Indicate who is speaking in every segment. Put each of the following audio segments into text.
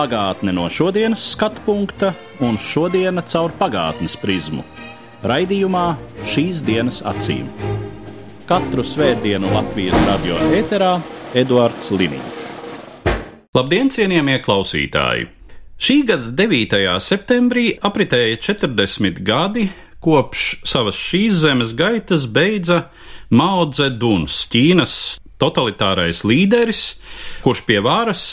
Speaker 1: Pagātne no šodienas skatu punkta un šodienas caur pagātnes prizmu. Raidījumā šīs dienas acīm. Katru svētdienu Latvijas radio eterā Eduards Liniņš. Labdien, cienījamie klausītāji! Šī gada 9. septembrī apritēja 40 gadi, kopš savas šīs zemes gaitas beidza Mao Zedons, Ķīnas totalitārais līderis, kurš pie varas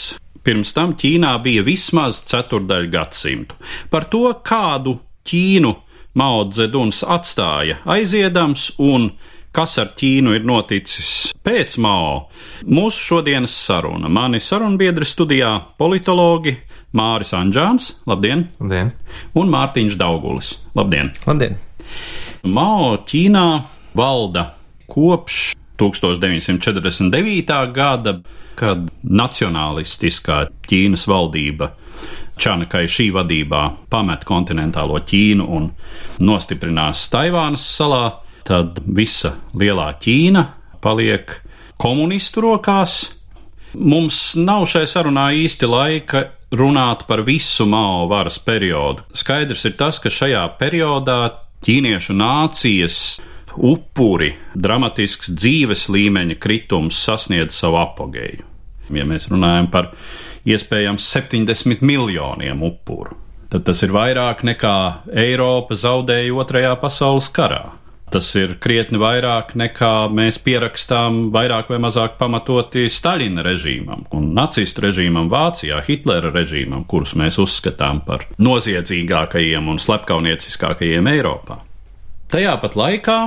Speaker 1: pirms tam Ķīnā bija vismaz ceturdaļu gadsimtu. Par to, kādu Ķīnu Mao Zedons atstāja aiziedams un kas ar Ķīnu ir noticis pēc Mao, mūsu šodienas saruna. Mani sarunbiedri studijā politologi Māris Anģāns, labdien!
Speaker 2: Labdien!
Speaker 1: Un Mārtiņš Daugulis, labdien!
Speaker 2: Labdien!
Speaker 1: Mao Ķīnā valda kopš 1949. gada, kad nacionālistiskā Ķīnas valdība Čanakai šī vadībā pamet kontinentālo Ķīnu un nostiprinās Taivānas salā, tad visa lielā Ķīna paliek komunistu rokās. Mums nav šai sarunā īsti laika runāt par visu Mao varas periodu. Skaidrs ir tas, ka šajā periodā ķīniešu nācijas upuri, dramatisks dzīves līmeņa kritums sasniedz savu apogēju. Ja mēs runājam par iespējams 70 miljoniem upuru, tad tas ir vairāk nekā Eiropa zaudēja Otrajā pasaules karā. Tas ir krietni vairāk nekā mēs pierakstām, vairāk vai mazāk pamatoti Staļina režīmam un nacistu režīmam Vācijā, Hitlera režīmam, kurus mēs uzskatām par noziedzīgākajiem un slepkaunieciskākajiem Eiropā. Tajā pat laikā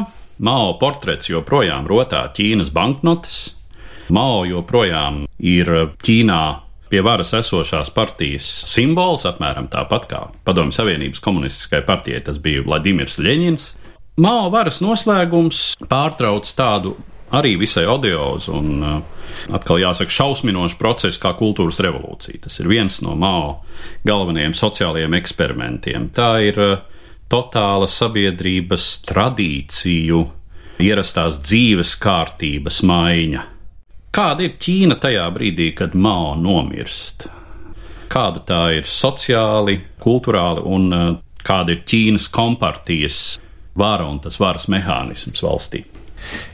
Speaker 1: Mao portrets joprojām rotā Ķīnas banknotes, Mao joprojām ir Ķīnā pie varas esošās partijas simbols, apmēram tāpat kā Padomju Savienības komunistiskajai partijai tas bija Vladimirs Ļeņins. Mao varas noslēgums pārtrauc tādu arī visai odiozu un uh, atkal jāsaka šausminošu procesu kā kultūras revolūcija. Tas ir viens no Mao galvenajiem sociālajiem eksperimentiem. Tā ir uh, totāla sabiedrības tradīciju, ierastās dzīves kārtības maiņa. Kāda ir Ķīna tajā brīdī, kad Mao nomirst? Kāda tā ir sociāli, kultūrāli un uh, kāda ir Ķīnas kompartijas vara un tas varas mehānisms valstī?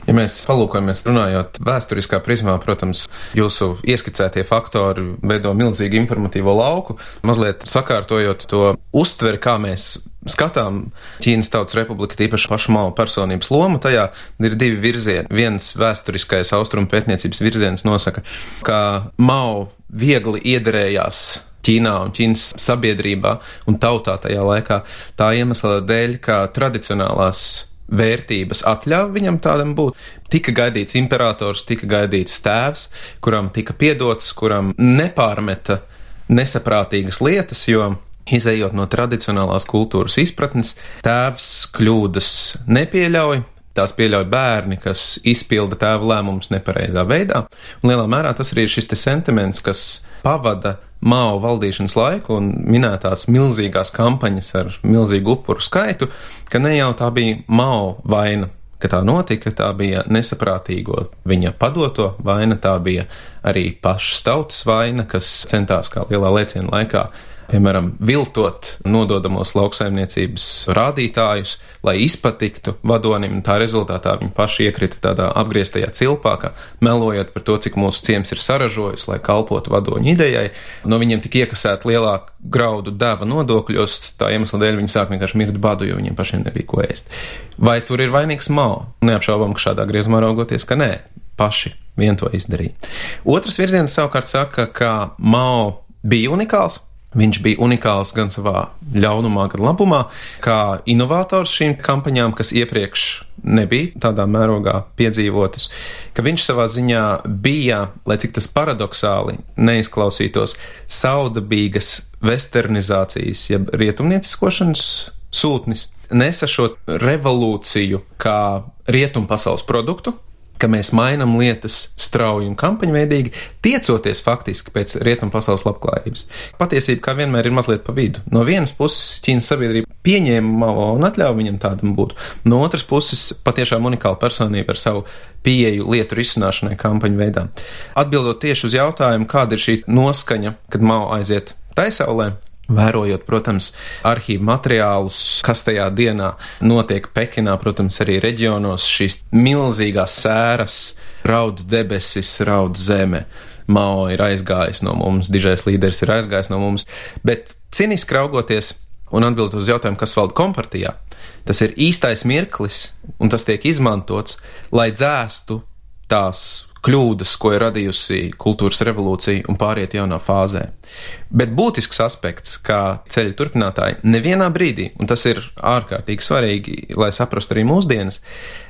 Speaker 2: Ja mēs palūkojamies, runājot vēsturiskā prizmā, protams, jūsu ieskicētie faktori veido milzīgu informatīvo lauku, mazliet sakārtojot to uztveri, kā mēs skatām Ķīnas Tautas Republiku, tīpaši pašu Mao personības lomu, tajā ir divi virzieni. Viens vēsturiskais austrumu pētniecības virziens nosaka, ka Mao viegli iederējās Ķīnā un Ķīnas sabiedrībā un tautā tajā laikā tā iemesla dēļ, ka tradicionālās vērtības atļāva viņam tādam būt. Tika gaidīts imperators, tika gaidīts tēvs, kuram tika piedots, kuram nepārmeta nesaprātīgas lietas, jo izējot no tradicionālās kultūras izpratnes, tēvs kļūdas nepieļauj. Tās pieļauj bērni, kas izpilda tēva lēmumus nepareizā veidā. Un lielā mērā tas arī ir šis sentiments, kas pavada Mao valdīšanas laiku un minētās milzīgās kampaņas ar milzīgu upuru skaitu, ka ne jau tā bija Mao vaina, ka tā notika, tā bija nesaprātīgo viņa padoto vaina, tā bija arī pašas tautas vaina, kas centās kā lielā lēciena laikā piemēram, viltot nododamos lauksaimniecības rādītājus, lai izpatiktu vadonim, un tā rezultātā viņi paši iekrita tādā apgrieztajā cilpā, ka melojot par to, cik mūsu ciems ir saražojis, lai kalpotu vadoņu idejai, no viņiem tika iekasēta lielāka graudu deva nodokļos, tā iemesla dēļ viņi sāk vienkārši mirt badu, jo viņiem pašiem nebija ko ēst. Vai tur ir vainīgs Mao? Neapšaubām, ka šādā griezumā raugoties, ka nē, paši vien to izdarīja. Otrs virziens savukārt saka, ka Mao bija unikāls, Viņš bija unikāls gan savā ļaunumā, gan labumā, kā inovators šīm kampaņām, kas iepriekš nebija tādā mērogā piedzīvotas, ka viņš savā ziņā bija, lai cik tas paradoxāli neizklausītos, saudabīgas westernizācijas, jeb rietumnieciskošanas sūtnis, nesa šo revolūciju kā rietumu pasaules produktu, ka mēs mainām lietas strauji un kampaņveidīgi, tiecoties faktiski pēc rietumu pasaules labklājības. Patiesība, kā vienmēr, ir mazliet pa vidu. No vienas puses, Ķīnas sabiedrība pieņēma Mao un atļāva viņam tādam būt, no otras puses, patiešām unikāla personība ar savu pieeju lietu risināšanai kampaņu veidā. Atbildot tieši uz jautājumu, kāda ir šī noskaņa, kad Mao aiziet taisaulē, Vērojot, protams, arhīvu materiālus, kas tajā dienā notiek Pekinā, protams, arī reģionos, šīs milzīgās sēras, raud debesis, raud zeme. Mao ir aizgājis no mums, dižais līderis ir aizgājis no mums, bet ciniski raugoties un atbildot uz jautājumu, kas valda kompartijā, tas ir īstais mirklis, un tas tiek izmantots, lai dzēstu tās kļūdas, ko ir radījusi kultūras revolūcija un pāriet jaunā fāzē. Bet būtisks aspekts, kā ceļa turpinātāji, nevienā brīdī, un tas ir ārkārtīgi svarīgi, lai saprastu arī mūsdienas,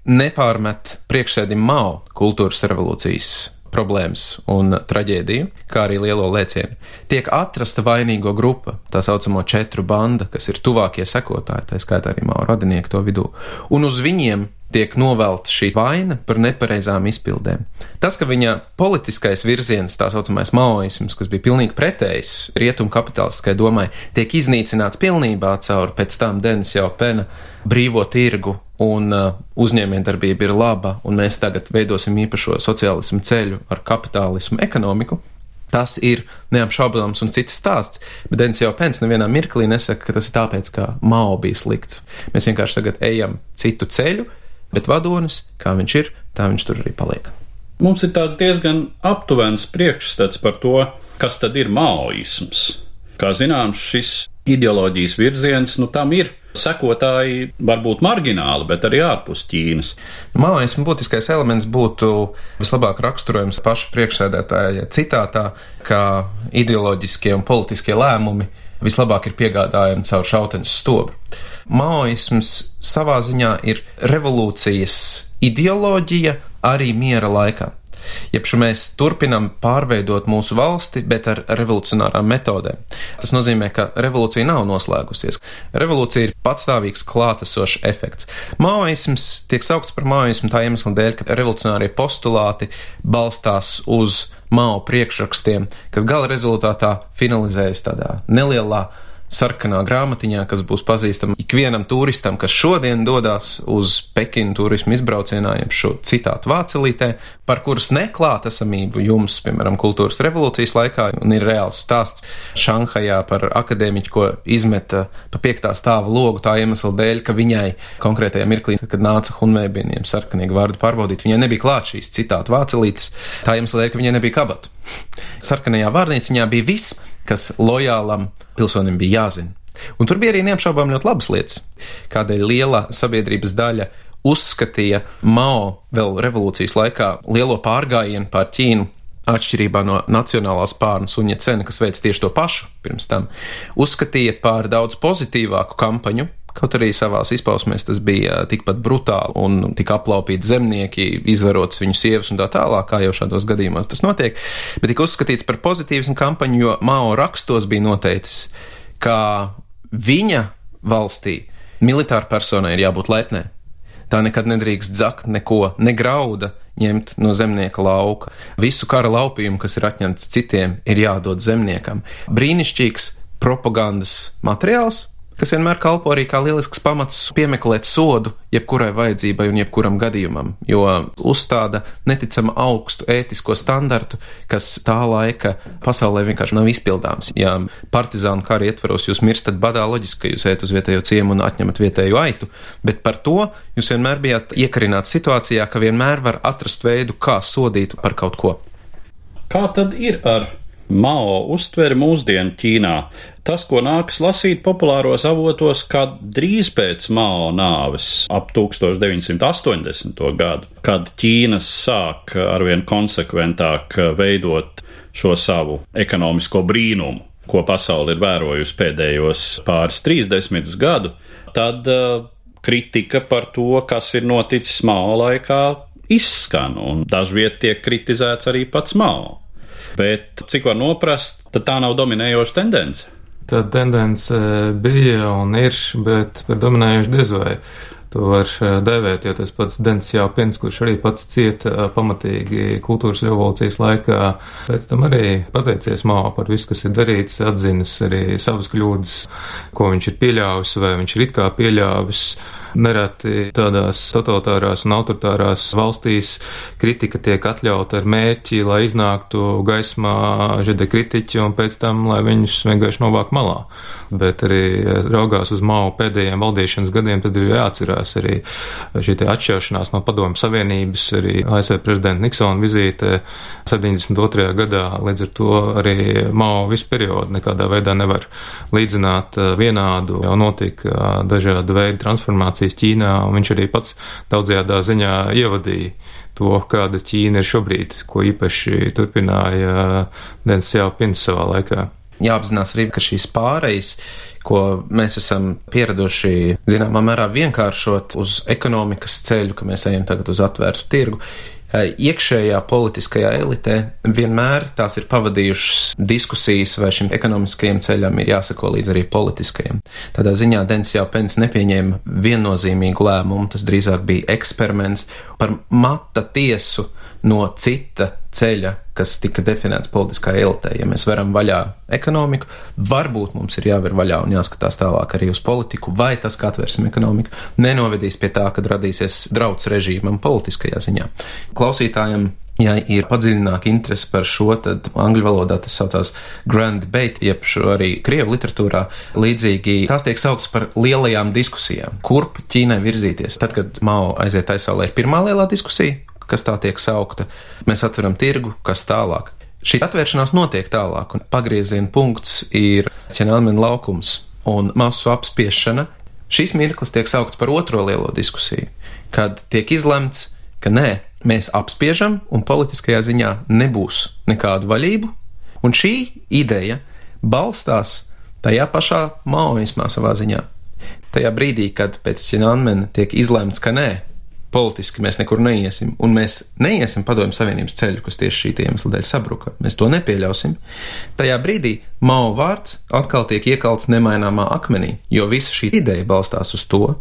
Speaker 2: nepārmet priekšsēdim Mao kultūras revolūcijas problēmas un traģēdiju, kā arī lielo lēcienu. Tiek atrasta vainīgo grupa, tā saucamo četru banda, kas ir tuvākie sekotāji, tā skaitā arī Mao radinieki to vidū, un uz viņiem tiek novelta šī vaina par nepareizām izpildēm. Tas, ka viņa politiskais virziens, tā saucamais maoisms, kas bija pilnīgi pretējs rietumu kapitālistiskai domai, tiek iznīcināts pilnībā caur pēc tam Denis jau pena brīvo tirgu un uh, uzņēmējdarbība ir laba, un mēs tagad veidosim īpašo sociālismu ceļu ar kapitālismu ekonomiku. Tas ir neapšaubāms un cits stāsts, bet Denis jau pēc nevienā mirklī nesaka, ka tas ir tāpēc, ka Mao bija slikts. Mēs vienkārši tagad ejam citu ceļu, bet vadonis, kā viņš ir, tā viņš tur arī paliek.
Speaker 1: Mums ir tāds diezgan aptuvens priekšstats par to, kas tad ir maoisms. Kā zināms, šis ideoloģijas virziens, nu tam ir sekotāji varbūt margināli, bet arī ārpus Ķīnas.
Speaker 2: Maoismu būtiskais elements būtu vislabāk raksturojams paša priekšsēdētāja citātā, ka ideoloģiskie un politiskie lēmumi vislabāk ir piegādājami caur šauteņu stobru. Maoisms savā ziņā ir revolūcijas ideoloģija arī miera laikā. Jebšu mēs turpinam pārveidot mūsu valsti, bet ar revolucionārām metodēm. Tas nozīmē, ka revolūcija nav noslēgusies. Revolūcija ir patstāvīgs klātesošs efekts. Maoisms tiek saukts par maoismu tā iemesla dēļ, ka revolucionārie postulāti balstās uz Mao priekšrakstiem, kas gala rezultātā finalizējas tādā nelielā sarkanā grāmatiņā, kas būs pazīstama ikvienam turistam, kas šodien dodas uz Pekinu turismu izbraucienā, jeb šo citātu vācelītē, par kuras neklātesamību jums, piemēram, kultūras revolūcijas laikā, un ir reāls stāsts Šanhajā par akadēmiķu, ko izmeta pa piektā stāva logu tā iemesla dēļ, ka viņai konkrētajā mirklī, kad nāca hunvēbieniem sarkanīgi vārdu pārbaudīt, viņai nebija klāt šīs citātu vācelītes, tā iemesla dēļ, ka viņai nebija kabatu. Sarkanajā vārnīciņā bija viss, kas lojālam pilsonim bija jāzina. Un tur bija arī neapšaubām ļoti labas lietas, kādēļ liela sabiedrības daļa uzskatīja Mao vēl revolūcijas laikā lielo pārgājienu pār Ķīnu. Atšķirībā no nacionālās pārnes un Jēcena, kas veic tieši to pašu pirms tam, uzskatīja par daudz pozitīvāku kampaņu, Kaut arī savās izpausmēs tas bija tikpat brutāli un tika aplaupīti zemnieki, izvarots viņu sievas un tā tālāk, kā jau šādos gadījumos tas notiek, bet tika uzskatīts par pozitīvismu kampaņu, jo Mao rakstos bija noteicis, ka viņa valstī militāra personai ir jābūt lepnē. Tā nekad nedrīkst zakt neko, ne grauda ņemt no zemnieka lauka. Visu kara laupījumu, kas ir atņemts citiem, ir jādod zemniekam. Brīnišķīgs propagandas materiāls, kas vienmēr kalpo arī kā lielisks pamats piemeklēt sodu jebkurai vajadzībai un jebkuram gadījumam, jo uzstāda neticama augstu ētisko standartu, kas tā laika pasaulē vienkārši nav izpildāms. Ja partizānu kara ietvaros jūs mirstat badā, loģiski, ka jūs ejat uz vietējo ciemu un atņemat vietējo aitu, bet par to jūs vienmēr bijāt iekarināts situācijā, ka vienmēr var atrast veidu, kā sodīt par kaut ko.
Speaker 1: Kā tad ir ar Mao uztveri mūsdienu Ķīnā. Tas, ko nākas lasīt populāros avotos, kad drīz pēc Mao nāves, ap 1980. gadu, kad Ķīnas sāk arvien konsekventāk veidot šo savu ekonomisko brīnumu, ko pasauli ir vērojusi pēdējos pāris trīsdesmitus gadu, tad uh, kritika par to, kas ir noticis Mao laikā, izskan, un dažviet tiek kritizēts arī pats Mao bet cik var noprast, tad tā nav dominējoša tendence.
Speaker 3: Tā tendence bija un ir, bet par dominējuši diez vai. To var dēvēt, jo tas pats Dens Jāpins, kurš arī pats cieta pamatīgi kultūras revolūcijas laikā, pēc tam arī pateicies Mao par visu, kas ir darīts, atzinas arī savas kļūdas, ko viņš ir pieļāvis vai viņš ir it kā pieļāvis. Nereti tādās totalitārās un autoritārās valstīs kritika tiek atļauta ar mērķi, lai iznāktu gaismā žēde kritiķi un pēc tam, lai viņus vienkārši novāk malā. Bet arī raugās uz Mao pēdējiem valdīšanas gadiem, tad ir jāatcerās arī šī atšķiršanās no Padomu Savienības, arī ASV prezidenta Niksona vizīte 72. gadā. Līdz ar to arī Mao visu periodu nekādā veidā nevar līdzināt vienādu, jau notika dažāda veida transformācija transformācijas Ķīnā, un viņš arī pats daudzajā ziņā ievadīja to, kāda Ķīna ir šobrīd, ko īpaši turpināja Dens Jāpins savā laikā.
Speaker 2: Jāapzinās arī, ka šīs pārejas, ko mēs esam pieraduši zināmā mērā vienkāršot uz ekonomikas ceļu, ka mēs ejam tagad uz atvērtu tirgu, iekšējā politiskajā elitē vienmēr tās ir pavadījušas diskusijas, vai šim ekonomiskajam ceļam ir jāsako līdz arī politiskajam. Tādā ziņā Dens Jāpens nepieņēma viennozīmīgu lēmumu, tas drīzāk bija eksperiments par mata tiesu no cita ceļa, kas tika definēts politiskā elitē. Ja mēs varam vaļā ekonomiku, varbūt mums ir jāver vaļā un jāskatās tālāk arī uz politiku, vai tas, kā atvērsim ekonomiku, nenovedīs pie tā, ka radīsies drauds režīmam politiskajā ziņā. Klausītājiem Ja ir padziļināta interese par šo, tad angļu valodā tas saucās grand debate, jeb arī krievu literatūrā līdzīgi. Tās tiek sauktas par lielajām diskusijām, kurp Ķīnai virzīties. Tad, kad Mao aiziet aizsaulē, ir pirmā lielā diskusija, kas tā tiek saukta. Mēs atveram tirgu, kas tālāk. Šī atvēršanās notiek tālāk, un pagrieziena punkts ir ķenelmena laukums un masu apspiešana. Šis mirklis tiek saukts par otro lielo diskusiju, kad tiek izlemts, ka nē, mēs apspiežam, un politiskajā ziņā nebūs nekādu vaļību, un šī ideja balstās tajā pašā maoismā savā ziņā. Tajā brīdī, kad pēc Ķenānmena tiek izlemts, ka nē, politiski mēs nekur neiesim, un mēs neiesim padomju savienības ceļu, kas tieši šī iemesla dēļ sabruka. Mēs to nepieļausim. Tajā brīdī Mao vārds atkal tiek iekalts nemaināmā akmenī, jo visa šī ideja balstās uz to,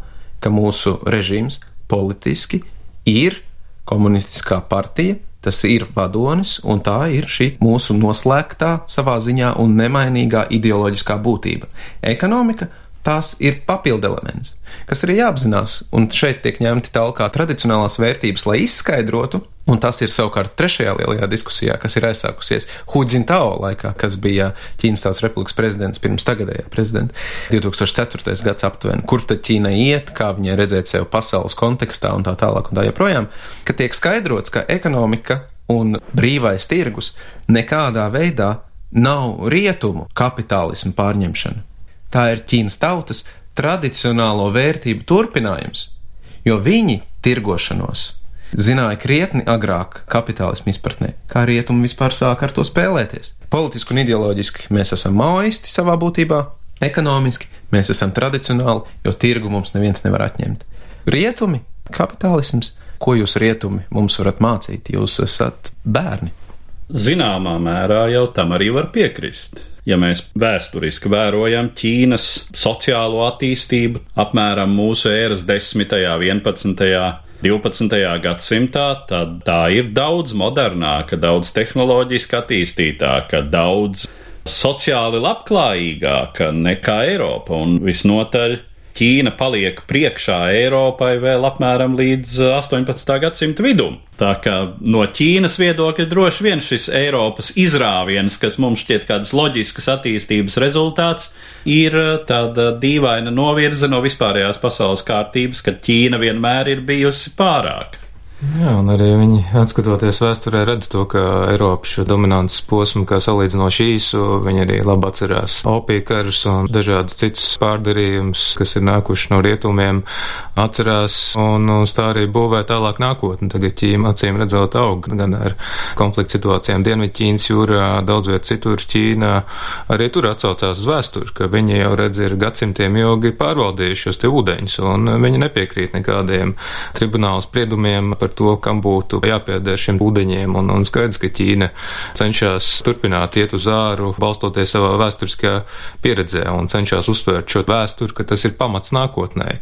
Speaker 2: ka mūsu režīms politiski ir komunistiskā partija, tas ir vadonis, un tā ir šī mūsu noslēgtā savā ziņā un nemainīgā ideoloģiskā būtība. Ekonomika tās ir papildu elements, kas arī jāapzinās, un šeit tiek ņemti tālāk tradicionālās vērtības, lai izskaidrotu, un tas ir savukārt trešajā lielajā diskusijā, kas ir aizsākusies Hudzintao laikā, kas bija Ķīnas Tautas Republikas prezidents pirms tagadējā prezidenta. 2004. gads aptuveni, kur tad Ķīna iet, kā viņai redzēt sevi pasaules kontekstā un tā tālāk un tā joprojām, ka tiek skaidrots, ka ekonomika un brīvais tirgus nekādā veidā nav rietumu kapitālismu pārņemšana tā ir Ķīnas tautas tradicionālo vērtību turpinājums, jo viņi tirgošanos zināja krietni agrāk kapitālismu izpratnē, kā rietumi vispār sāk ar to spēlēties. Politiski un ideoloģiski mēs esam maoisti savā būtībā, ekonomiski mēs esam tradicionāli, jo tirgu mums neviens nevar atņemt. Rietumi, kapitālisms, ko jūs rietumi mums varat mācīt, jūs esat bērni.
Speaker 1: Zināmā mērā jau tam arī var piekrist ja mēs vēsturiski vērojam Ķīnas sociālo attīstību apmēram mūsu ēras 10., 11. 12. gadsimtā, tad tā ir daudz modernāka, daudz tehnoloģiski attīstītāka, daudz sociāli labklājīgāka nekā Eiropa un visnotaļ Ķīna paliek priekšā Eiropai vēl apmēram līdz 18. Uh, gadsimta vidum. Tā kā no Ķīnas viedokļa droši vien šis Eiropas izrāviens, kas mums šķiet kādas loģiskas attīstības rezultāts, ir uh, tāda dīvaina novirze no vispārējās pasaules kārtības, ka Ķīna vienmēr ir bijusi pārāk.
Speaker 3: Jā, un arī viņi, atskatoties vēsturē, redz to, ka Eiropas dominants posms, kā salīdzinoši īsu, viņi arī labi atcerās opiju karus un dažādas citas pārdarījumus, kas ir nākuši no rietumiem, atcerās un uz tā arī būvē tālāk nākotni. Tagad Ķīna acīm redzot aug gan ar konfliktu situācijām Dienvidķīnas jūrā, daudz viet citur Ķīnā. Arī tur atsaucās uz vēsturi, ka viņi jau redz ir gadsimtiem ilgi pārvaldījuši šos te ūdeņus un viņi nepiekrīt nekādiem tribunālu spriedumiem par par to, kam būtu jāpieder šiem ūdeņiem, un, un skaidrs, ka Ķīna cenšas turpināt iet uz āru, balstoties savā vēsturiskajā pieredzē un cenšas uztvērt šo vēsturi, ka tas ir pamats nākotnē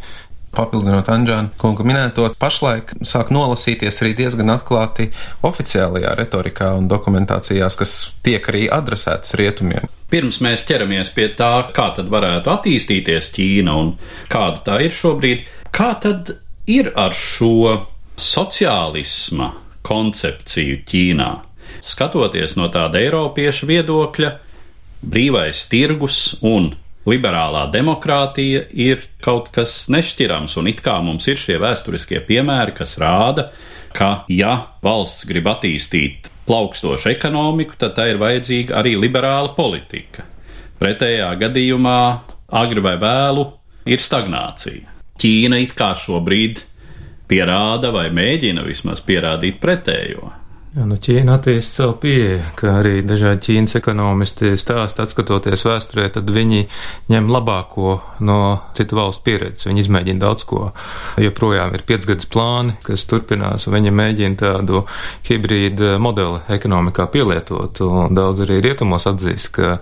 Speaker 2: papildinot Anģēna kunga minēto, pašlaik sāk nolasīties arī diezgan atklāti oficiālajā retorikā un dokumentācijās, kas tiek arī adresētas rietumiem.
Speaker 1: Pirms mēs ķeramies pie tā, kā tad varētu attīstīties Ķīna un kāda tā ir šobrīd, kā tad ir ar šo sociālisma koncepciju Ķīnā? Skatoties no tāda eiropiešu viedokļa, brīvais tirgus un liberālā demokrātija ir kaut kas nešķirams, un it kā mums ir šie vēsturiskie piemēri, kas rāda, ka, ja valsts grib attīstīt plaukstošu ekonomiku, tad tā ir vajadzīga arī liberāla politika. Pretējā gadījumā, agri vai vēlu, ir stagnācija. Ķīna it kā šobrīd pierāda vai mēģina vismaz pierādīt pretējo.
Speaker 3: Jā, nu Ķīna attīst savu pieeju, kā arī dažādi Ķīnas ekonomisti stāsta, atskatoties vēsturē, tad viņi ņem labāko no citu valstu pieredzes. Viņi izmēģina daudz ko. Joprojām ir piecgads plāni, kas turpinās, un viņi mēģina tādu hibrīdu modeli ekonomikā pielietot. Un daudz arī rietumos atzīst, ka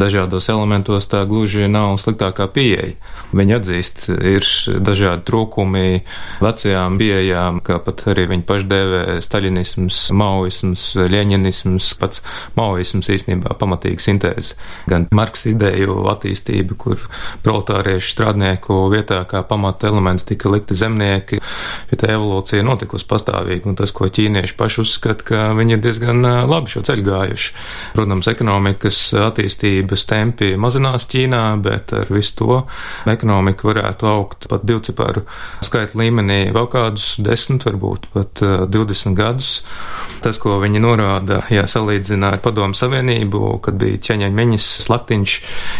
Speaker 3: dažādos elementos tā gluži nav sliktākā pieeja. Viņi atzīst, ir dažādi trūkumi vecajām pieejām, kā pat arī viņi paši dēvē staļinisms, mau maoisms, ļeņinisms, pats maoisms īstenībā pamatīga sintēze. Gan Marks ideju attīstība, kur proletāriešu strādnieku vietā kā pamata elements tika likti zemnieki, ja tā evolūcija notikusi pastāvīgi, un tas, ko ķīnieši paši uzskata, ka viņi ir diezgan labi šo ceļu gājuši. Protams, ekonomikas attīstības tempi mazinās Ķīnā, bet ar visu to ekonomika varētu augt pat divciparu skaitu līmenī vēl kādus desmit, varbūt pat 20 gadus tas, ko viņi norāda, ja salīdzina ar Padomu Savienību, kad bija ķeņaņmeņas slaktiņš,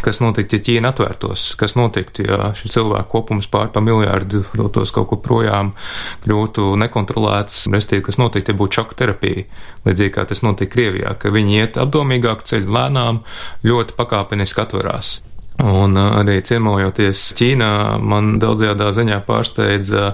Speaker 3: kas notiktu, ja Ķīna atvērtos, kas notiktu, ja šis cilvēku kopums pār pa miljārdu dotos kaut kur projām, kļūtu nekontrolēts, restīvi, kas notiktu, ja būtu šoka terapija, līdzīgi kā tas notika Krievijā, ka viņi iet apdomīgāku ceļu lēnām, ļoti pakāpeniski atverās. Un arī ciemojoties Ķīnā, man daudzajā ziņā pārsteidza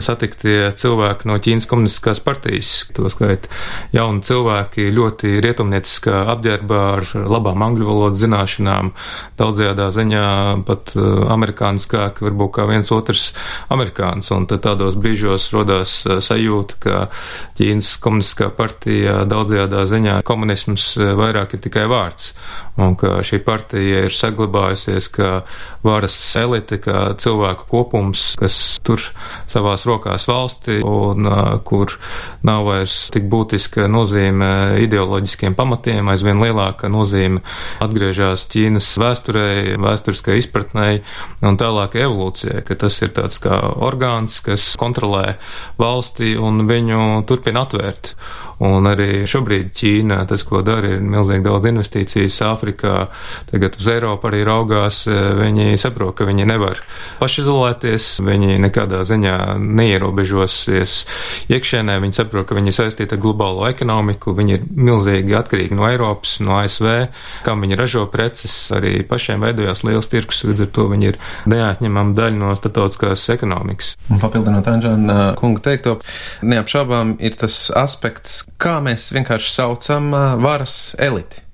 Speaker 3: satiktie cilvēki no Ķīnas komunistiskās partijas. To skait jauni cilvēki, ļoti rietumnieciskā apģērbā ar labām angļu valodas zināšanām, daudzajā ziņā pat amerikāniskāk, varbūt kā viens otrs amerikānis. Un tādos brīžos rodās sajūta, ka Ķīnas komunistiskā partija daudzajā ziņā komunisms vairāk ir tikai vārds, un ka šī partija ir saglabājusi izveidojusies, ka varas elite, kā cilvēku kopums, kas tur savās rokās valsti un kur nav vairs tik būtiska nozīme ideoloģiskiem pamatiem, aizvien lielāka nozīme atgriežas Ķīnas vēsturē, vēsturiskai izpratnei un tālāk evolūcijai, ka tas ir tāds kā orgāns, kas kontrolē valsti un viņu turpina atvērt. Un arī šobrīd Ķīna, tas, ko dara, ir milzīgi daudz investīcijas Āfrikā, tagad uz Eiropu arī raugās. E, viņi saprot, ka viņi nevar pašizolēties, viņi nekādā ziņā neierobežosies iekšēnē, viņi saprot, ka viņi ir saistīti ar globālo ekonomiku, viņi ir milzīgi atkarīgi no Eiropas, no ASV, kam viņi ražo preces, arī pašiem veidojās liels tirgus, līdz ar to viņi ir neatņemama daļa no statautiskās ekonomikas.
Speaker 2: Papildinot Anģēna kunga teikto, neapšaubām ir tas aspekts, kā mēs vienkārši saucam varas eliti.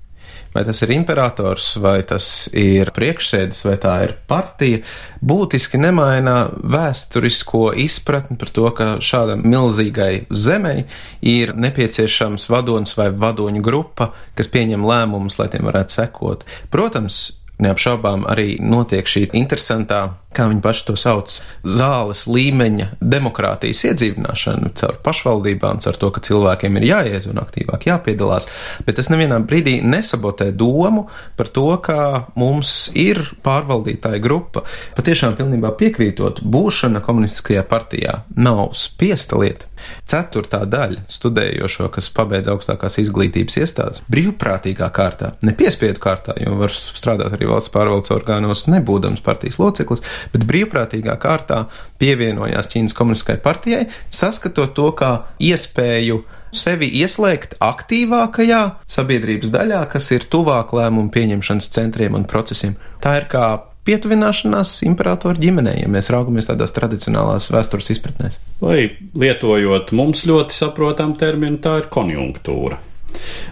Speaker 2: Vai tas ir imperators, vai tas ir priekšsēdis, vai tā ir partija, būtiski nemaina vēsturisko izpratni par to, ka šādam milzīgai zemei ir nepieciešams vadonis vai vadoņu grupa, kas pieņem lēmumus, lai tiem varētu sekot. Protams, neapšaubām arī notiek šī interesantā kā viņi paši to sauc, zāles līmeņa demokrātijas iedzīvināšanu caur pašvaldībām, caur to, ka cilvēkiem ir jāiet un aktīvāk jāpiedalās, bet tas nevienā brīdī nesabotē domu par to, ka mums ir pārvaldītāja grupa. Patiešām pilnībā piekrītot, būšana komunistiskajā partijā nav spiesta lieta. Ceturtā daļa studējošo, kas pabeidz augstākās izglītības iestādes, brīvprātīgā kārtā, nepiespiedu kārtā, jo var strādāt arī valsts pārvaldes orgānos, nebūdams partijas loceklis, bet brīvprātīgā kārtā pievienojās Ķīnas komunistiskai partijai, saskatot to kā iespēju sevi ieslēgt aktīvākajā sabiedrības daļā, kas ir tuvāk lēmumu pieņemšanas centriem un procesiem. Tā ir kā pietuvināšanās imperatora ģimenei, ja mēs raugamies tādās tradicionālās vēstures izpratnēs.
Speaker 1: Vai lietojot mums ļoti saprotamu terminu, tā ir konjunktūra.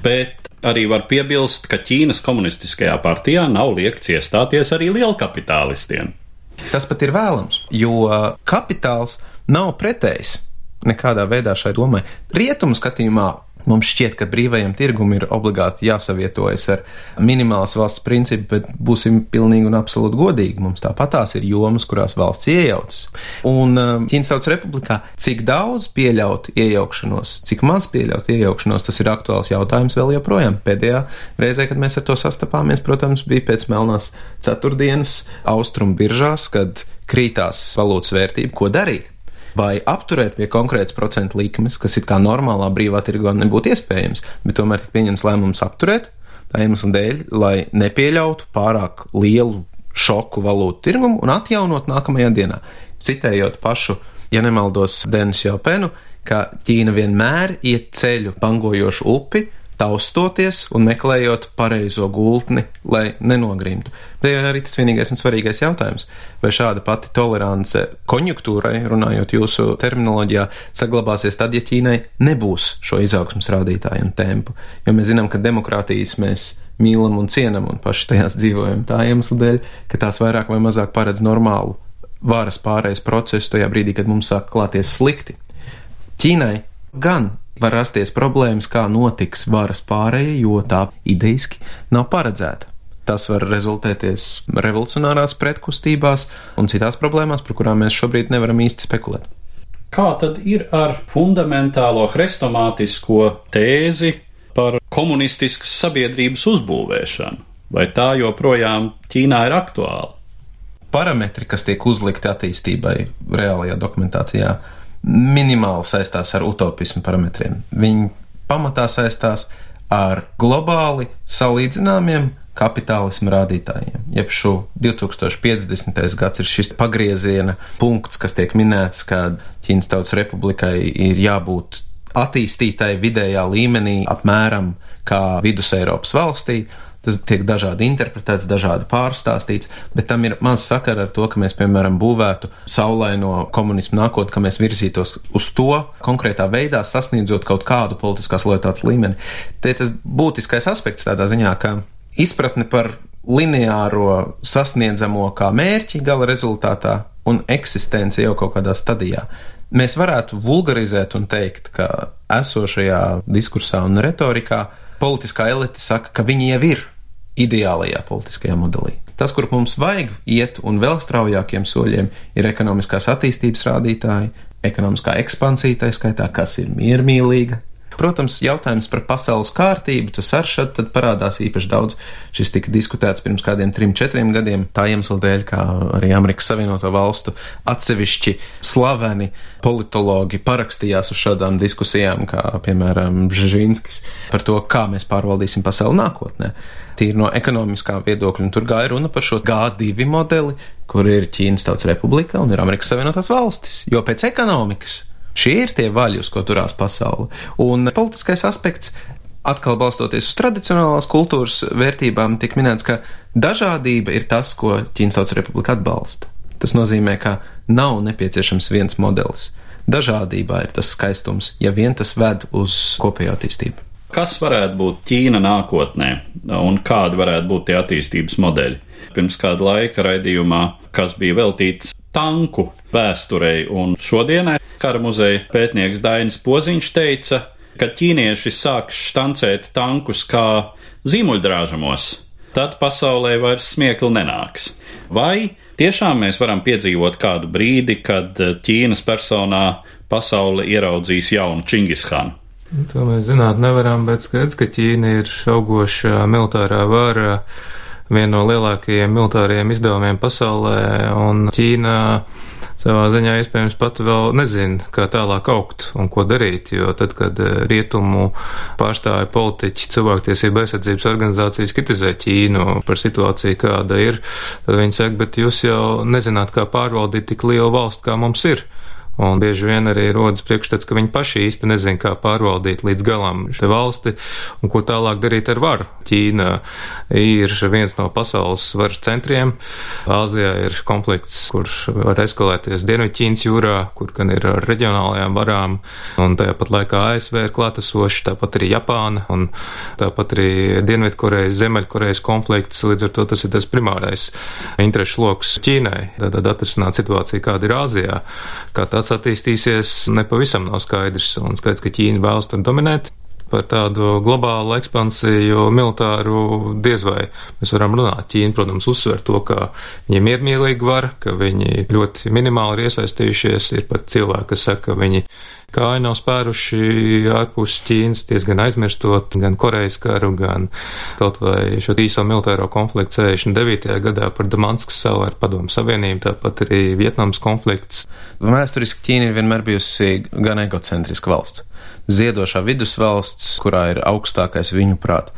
Speaker 1: Bet arī var piebilst, ka Ķīnas komunistiskajā partijā nav liekts iestāties arī lielkapitālistiem.
Speaker 2: Tas pat ir vēlams, jo kapitāls nav pretējs nekādā veidā šai domai. Rietumu skatījumā Mums šķiet, ka brīvajam tirgumam ir obligāti jāsavietojas ar minimālas valsts principu, bet būsim pilnīgi un absolūti godīgi. Mums tāpatās ir jomas, kurās valsts iejaucas. Un um, Ķīnas Tautas Republikā, cik daudz pieļaut iejaukšanos, cik maz pieļaut iejaukšanos, tas ir aktuāls jautājums vēl joprojām. Pēdējā reizē, kad mēs ar to sastapāmies, protams, bija pēc Melnās ceturtdienas austrumu biržās, kad krītās valūtas vērtība, ko darīt vai apturēt pie konkrētas procentu likmes, kas it kā normālā brīvā tirgā nebūtu iespējams, bet tomēr tika pieņemts lēmums apturēt tā iemesla dēļ, lai nepieļautu pārāk lielu šoku valūtu tirgumu un atjaunot nākamajā dienā. Citējot pašu, ja nemaldos, Denisu Jopenu, ka Ķīna vienmēr iet ceļu pangojošu upi, taustoties un meklējot pareizo gultni, lai nenogrimtu. Tā ir arī tas vienīgais un svarīgais jautājums. Vai šāda pati tolerance konjunktūrai, runājot jūsu terminoloģijā, saglabāsies tad, ja Ķīnai nebūs šo izaugsmas rādītāju un tempu? Jo mēs zinām, ka demokrātijas mēs mīlam un cienam un paši tajās dzīvojam tā iemesla dēļ, ka tās vairāk vai mazāk paredz normālu varas pārējais procesu tajā brīdī, kad mums sāk klāties slikti. Ķīnai gan var rasties problēmas, kā notiks varas pārēja, jo tā idejiski nav paredzēta. Tas var rezultēties revolucionārās pretkustībās un citās problēmās, par kurām mēs šobrīd nevaram īsti spekulēt.
Speaker 1: Kā tad ir ar fundamentālo hrestomātisko tēzi par komunistiskas sabiedrības uzbūvēšanu? Vai tā joprojām Ķīnā ir aktuāla?
Speaker 2: Parametri, kas tiek uzlikti attīstībai reālajā dokumentācijā, minimāli saistās ar utopismu parametriem. Viņi pamatā saistās ar globāli salīdzināmiem kapitālismu rādītājiem. Jeb šo 2050. gads ir šis pagrieziena punkts, kas tiek minēts, ka Ķīnas Tautas Republikai ir jābūt attīstītai vidējā līmenī apmēram kā Vidus Eiropas valstī, Tas tiek dažādi interpretēts, dažādi pārstāstīts, bet tam ir maz sakara ar to, ka mēs, piemēram, būvētu saulaino komunismu nākotni, ka mēs virzītos uz to konkrētā veidā, sasniedzot kaut kādu politiskās lojalitātes līmeni. Te tas būtiskais aspekts tādā ziņā, ka izpratne par lineāro sasniedzamo kā mērķi gala rezultātā un eksistence jau kaut kādā stadijā. Mēs varētu vulgarizēt un teikt, ka esošajā diskursā un retorikā politiskā elite saka, ka viņi jau ir ideālajā politiskajā modelī. Tas, kur mums vajag iet un vēl straujākiem soļiem, ir ekonomiskās attīstības rādītāji, ekonomiskā ekspansija, tā skaitā, kas ir miermīlīga, Protams, jautājums par pasaules kārtību, tas ar šad parādās īpaši daudz. Šis tika diskutēts pirms kādiem trim, četriem gadiem, tā iemesla dēļ, kā arī Amerikas Savienoto Valstu atsevišķi slaveni politologi parakstījās uz šādām diskusijām, kā piemēram Bžežinskis, par to, kā mēs pārvaldīsim pasauli nākotnē. Tīri no ekonomiskā viedokļa, un tur gāja runa par šo G2 modeli, kur ir Ķīnas Tautas Republika un ir Amerikas Savienotās valstis. Jo pēc ekonomikas Šie ir tie vaļi, uz ko turās pasaule. Un politiskais aspekts atkal balstoties uz tradicionālās kultūras vērtībām, tiek minēts, ka dažādība ir tas, ko Ķīnas Tautas Republika atbalsta. Tas nozīmē, ka nav nepieciešams viens modelis. Dažādībā ir tas skaistums, ja vien tas ved uz kopējo attīstību.
Speaker 1: Kas varētu būt Ķīna nākotnē un kādi varētu būt tie attīstības modeļi? Pirms kāda laika raidījumā, kas bija veltīts tanku vēsturei un šodienai, kara muzeja pētnieks Dainis Poziņš teica, ka ķīnieši sāks štancēt tankus kā zīmuļdrāžamos, tad pasaulē vairs smiekli nenāks. Vai tiešām mēs varam piedzīvot kādu brīdi, kad Ķīnas personā pasaule ieraudzīs jaunu Čingishanu?
Speaker 3: To mēs zināt nevaram, bet skaidrs, ka Ķīna ir augoša militārā vara, viena no lielākajiem militāriem izdevumiem pasaulē, un Ķīna savā ziņā iespējams pat vēl nezina, kā tālāk augt un ko darīt, jo tad, kad eh, rietumu pārstāja politiķi, cilvēktiesība aizsardzības organizācijas kritizē Ķīnu par situāciju, kāda ir, tad viņi saka, bet jūs jau nezināt, kā pārvaldīt tik lielu valstu, kā mums ir. Un bieži vien arī rodas priekšstats, ka viņi paši īsti nezin, kā pārvaldīt līdz galam šo valsti un ko tālāk darīt ar varu. Ķīna ir viens no pasaules varas centriem. Āzijā ir konflikts, kurš var eskalēties Dienvidķīnas jūrā, kur gan ir ar reģionālajām varām, un tāpat laikā ASV ir klātesoši, tāpat arī Japāna, un tāpat arī Dienvidkorejas, Ziemeļkorejas konflikts. Līdz ar to tas ir tas primārais interešu lokus Ķīnai. Tad atrisināt situāciju, kāda ir Āzijā. Kā tas attīstīsies, nepavisam nav skaidrs. Un skaidrs, ka Ķīna vēlas tur dominēt. Par tādu globālu ekspansiju, militāru diez vai mēs varam runāt. Ķīna, protams, uzsver to, ka viņi miermīlīgi var, ka viņi ļoti minimāli ir iesaistījušies. Ir pat cilvēki, kas saka, ka viņi kāju nav spēruši ārpus Ķīnas, diezgan aizmirstot gan Korejas karu, gan kaut vai šo īso militāro konfliktu 69. gadā par Damanskas salu ar Padomu Savienību, tāpat arī Vietnams konflikts.
Speaker 2: Vēsturiski Ķīna ir vienmēr bijusi gan egocentriska valsts ziedošā vidusvalsts, kurā ir augstākais viņu prāt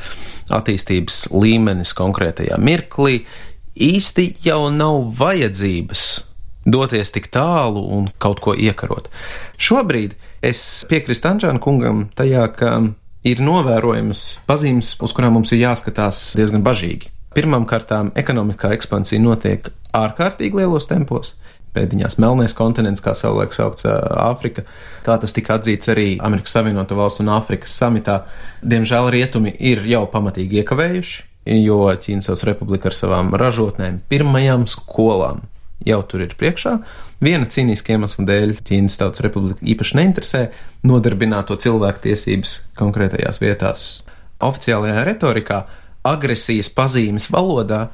Speaker 2: attīstības līmenis konkrētajā mirklī, īsti jau nav vajadzības doties tik tālu un kaut ko iekarot. Šobrīd es piekrītu Anģēna kungam tajā, ka ir novērojamas pazīmes, uz kurām mums ir jāskatās diezgan bažīgi. Pirmkārt, ekonomiskā ekspansija notiek ārkārtīgi lielos tempos pēdiņās melnais kontinents, kā savulaik saukts Āfrika. Tā tas tika atzīts arī Amerikas Savienoto Valstu un Āfrikas samitā. Diemžēl rietumi ir jau pamatīgi iekavējuši, jo Ķīnas republika ar savām ražotnēm, pirmajām skolām jau tur ir priekšā. Viena cīnīska iemesla dēļ Ķīnas Tautas Republika īpaši neinteresē nodarbināto cilvēku tiesības konkrētajās vietās. Oficiālajā retorikā agresijas pazīmes valodā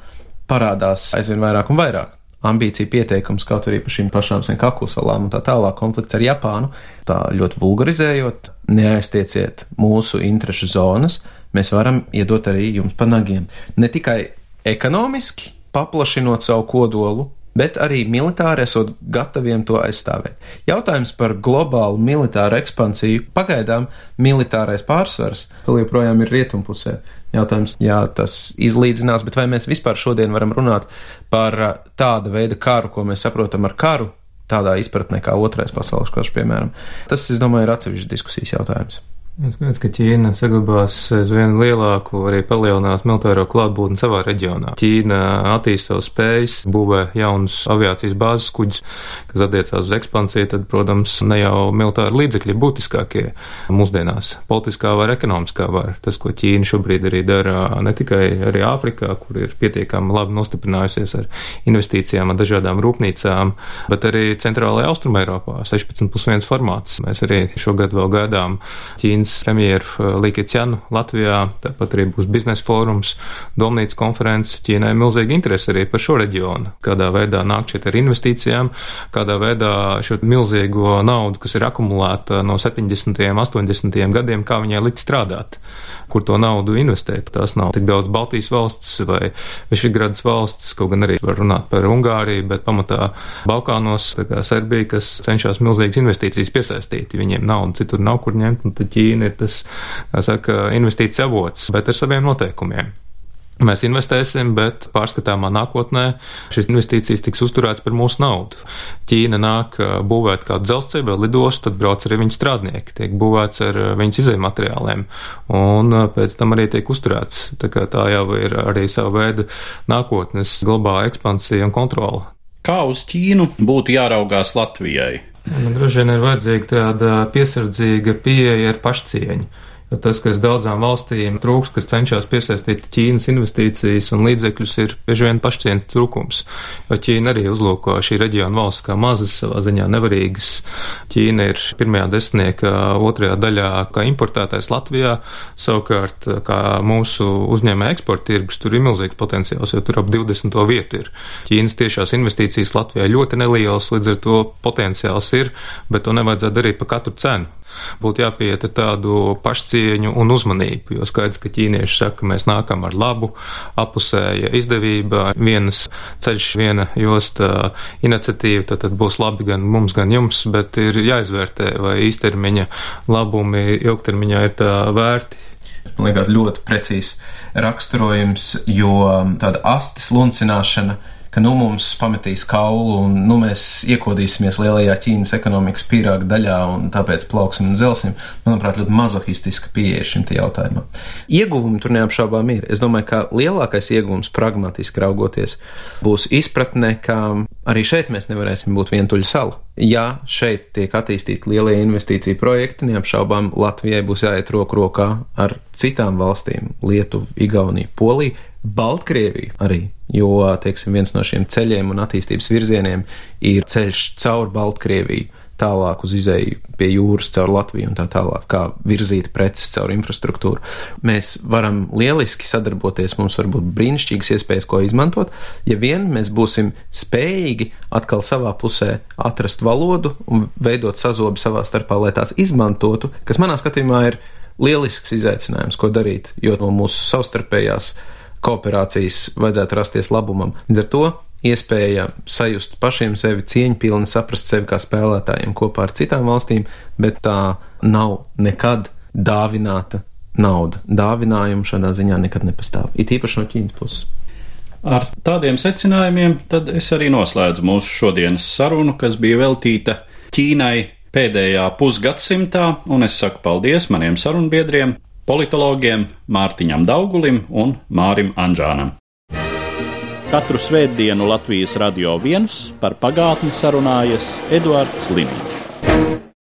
Speaker 2: parādās aizvien vairāk un vairāk ambīcija pieteikums kaut arī par šīm pašām Senkaku salām un tā tālāk konflikts ar Japānu. Tā ļoti vulgarizējot, neaiztieciet mūsu interešu zonas, mēs varam iedot arī jums pa nagiem. Ne tikai ekonomiski, paplašinot savu kodolu, bet arī militāri esot gataviem to aizstāvēt. Jautājums par globālu militāru ekspansiju pagaidām militārais pārsvars vēl joprojām ir rietumpusē. Jautājums, jā, tas izlīdzinās, bet vai mēs vispār šodien varam runāt par tāda veida karu, ko mēs saprotam ar karu, tādā izpratnē kā otrais pasaules karš, piemēram. Tas, es domāju, ir atsevišķs diskusijas jautājums.
Speaker 3: Skaidrs, ka Ķīna saglabās aizvien lielāku, arī palielinās militāro klātbūtni savā reģionā. Ķīna attīst savus spējas, būvē jaunus aviācijas bāzes kuģus, kas attiecās uz ekspansiju, tad, protams, ne jau militāri līdzekļi būtiskākie mūsdienās - politiskā vai ekonomiskā vara. Tas, ko Ķīna šobrīd arī dara ne tikai arī Āfrikā, kur ir pietiekami labi nostiprinājusies ar investīcijām, ar dažādām rūpnīcām, bet arī Centrālajā Austrumē Eiropā - 16 plus 1 formāts. Mēs arī šogad vēl gaidām Ķīnas Ķīnas premjeru uh, Likicianu Latvijā, tāpat arī būs biznesa fórums, domnīcas konferences. Ķīnai milzīgi interesi arī par šo reģionu, kādā veidā nākt šeit ar investīcijām, kādā veidā šo milzīgo naudu, kas ir akumulēta no 70. un 80. gadiem, kā viņai likt strādāt, kur to naudu investēt. Tās nav tik daudz Baltijas valsts vai Višegradas valsts, kaut gan arī var runāt par Ungāriju, bet pamatā Balkānos, kā Serbija, kas cenšas milzīgas investīcijas piesaistīt. Viņiem naudu citur nav kur ņemt, un tad Ķīna ir tas, saka, investīcija avots, bet ar saviem noteikumiem. Mēs investēsim, bet pārskatāmā nākotnē šīs investīcijas tiks uzturētas par mūsu naudu. Ķīna nāk būvēt kādu dzelzceļu lidostu, tad brauc arī viņu strādnieki, tiek būvēts ar viņas izējuma materiāliem, un pēc tam arī tiek uzturēts. Tā, tā jau ir arī sava veida nākotnes globāla ekspansija un kontrola.
Speaker 1: Kā uz Ķīnu būtu jāraugās Latvijai?
Speaker 3: Nu, droši vien ir vajadzīga tāda piesardzīga pieeja ar pašcieņu. Tas, kas daudzām valstīm trūks, kas cenšas piesaistīt Ķīnas investīcijas un līdzekļus, ir bieži vien pašcieņas trūkums. Jo Ķīna arī uzlūko šī reģiona valsts kā mazas, savā ziņā nevarīgas. Ķīna ir pirmajā desmitniekā, otrajā daļā kā importētājs Latvijā, savukārt kā mūsu uzņēmē eksporta tirgus, tur ir milzīgs potenciāls, jo tur ap 20. vietu ir. Ķīnas tiešās investīcijas Latvijā ļoti nelielas, līdz ar to potenciāls ir, bet to nevajadzētu darīt pa katru cenu būtu jāpiet ar tādu pašcieņu un uzmanību, jo skaidrs, ka ķīnieši saka, ka mēs nākam ar labu, apusēja izdevība, vienas ceļš, viena josta iniciatīva, tad, tad būs labi gan mums, gan jums, bet ir jāizvērtē, vai īstermiņa labumi ilgtermiņā ir tā vērti.
Speaker 2: Man liekas, ļoti precīzs raksturojums, jo tāda astes luncināšana ka nu mums pametīs kaulu un nu mēs iekodīsimies lielajā Ķīnas ekonomikas pīrāga daļā un tāpēc plauksim un zelsim. Manuprāt, ļoti mazohistiska pieeja šim jautājumam. Ieguvumi tur neapšaubām ir. Es domāju, ka lielākais ieguvums pragmatiski raugoties būs izpratne, ka arī šeit mēs nevarēsim būt vientuļa sala. Ja šeit tiek attīstīti lielie investīcija projekti, neapšaubām Latvijai būs jāiet roku rokā ar citām valstīm - Lietuvu, Igauniju, Poliju, Baltkrieviju arī. Jo, teiksim, viens no šiem ceļiem un attīstības virzieniem ir ceļš caur Baltkrieviju, tālāk uz izēju pie jūras, caur Latviju un tā tālāk, kā virzīt preces caur infrastruktūru. Mēs varam lieliski sadarboties, mums var būt brīnišķīgas iespējas, ko izmantot, ja vien mēs būsim spējīgi atkal savā pusē atrast valodu un veidot sazobi savā starpā, lai tās izmantotu, kas manā skatījumā ir lielisks izaicinājums, ko darīt, jo no mūsu savstarpējās kooperācijas vajadzētu rasties labumam. Līdz ar to iespēja sajust pašiem sevi cieņpilni, saprast sevi kā spēlētājiem kopā ar citām valstīm, bet tā nav nekad dāvināta nauda. Dāvinājumu šādā ziņā nekad nepastāv. It īpaši no Ķīnas puses.
Speaker 1: Ar tādiem secinājumiem tad es arī noslēdzu mūsu šodienas sarunu, kas bija veltīta Ķīnai pēdējā pusgadsimtā, un es saku paldies maniem sarunbiedriem, politologiem Mārtiņam Daugulim un Mārim Anžānam. Katru svētdienu Latvijas radio viens par pagātni sarunājas Eduards Liniņš.